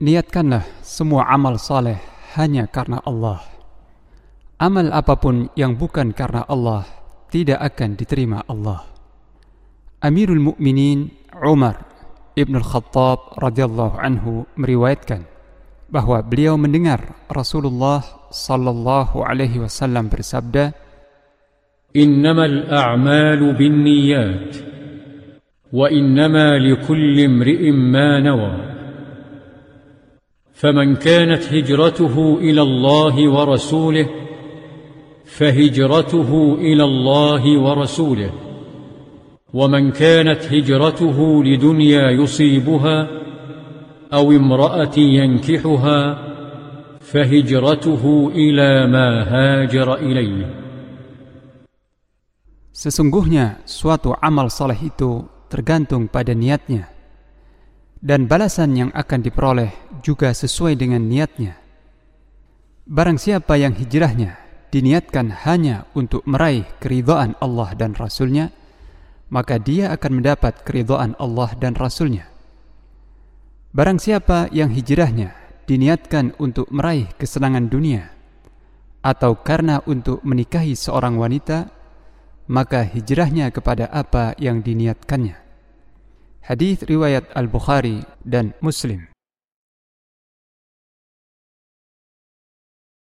Niatkanlah semua amal saleh hanya karena Allah. Amal apa pun yang bukan karena Allah tidak akan diterima Allah. Amirul Mukminin Umar Ibn Al-Khattab radhiyallahu anhu meriwayatkan bahwa beliau mendengar Rasulullah sallallahu alaihi wasallam bersabda, "Innamal a'malu binniyat wa innama likulli imri'in ma nawa." فمن كانت هجرته الى الله ورسوله فهجرته الى الله ورسوله ومن كانت هجرته لدنيا يصيبها او امراه ينكحها فهجرته الى ما هاجر اليه Sesungguhnya suatu amal saleh itu tergantung pada niatnya dan balasan yang akan diperoleh juga sesuai dengan niatnya. Barang siapa yang hijrahnya diniatkan hanya untuk meraih keridhaan Allah dan Rasulnya, maka dia akan mendapat keridhaan Allah dan Rasulnya. Barang siapa yang hijrahnya diniatkan untuk meraih kesenangan dunia, atau karena untuk menikahi seorang wanita, maka hijrahnya kepada apa yang diniatkannya. Hadis riwayat Al-Bukhari dan Muslim.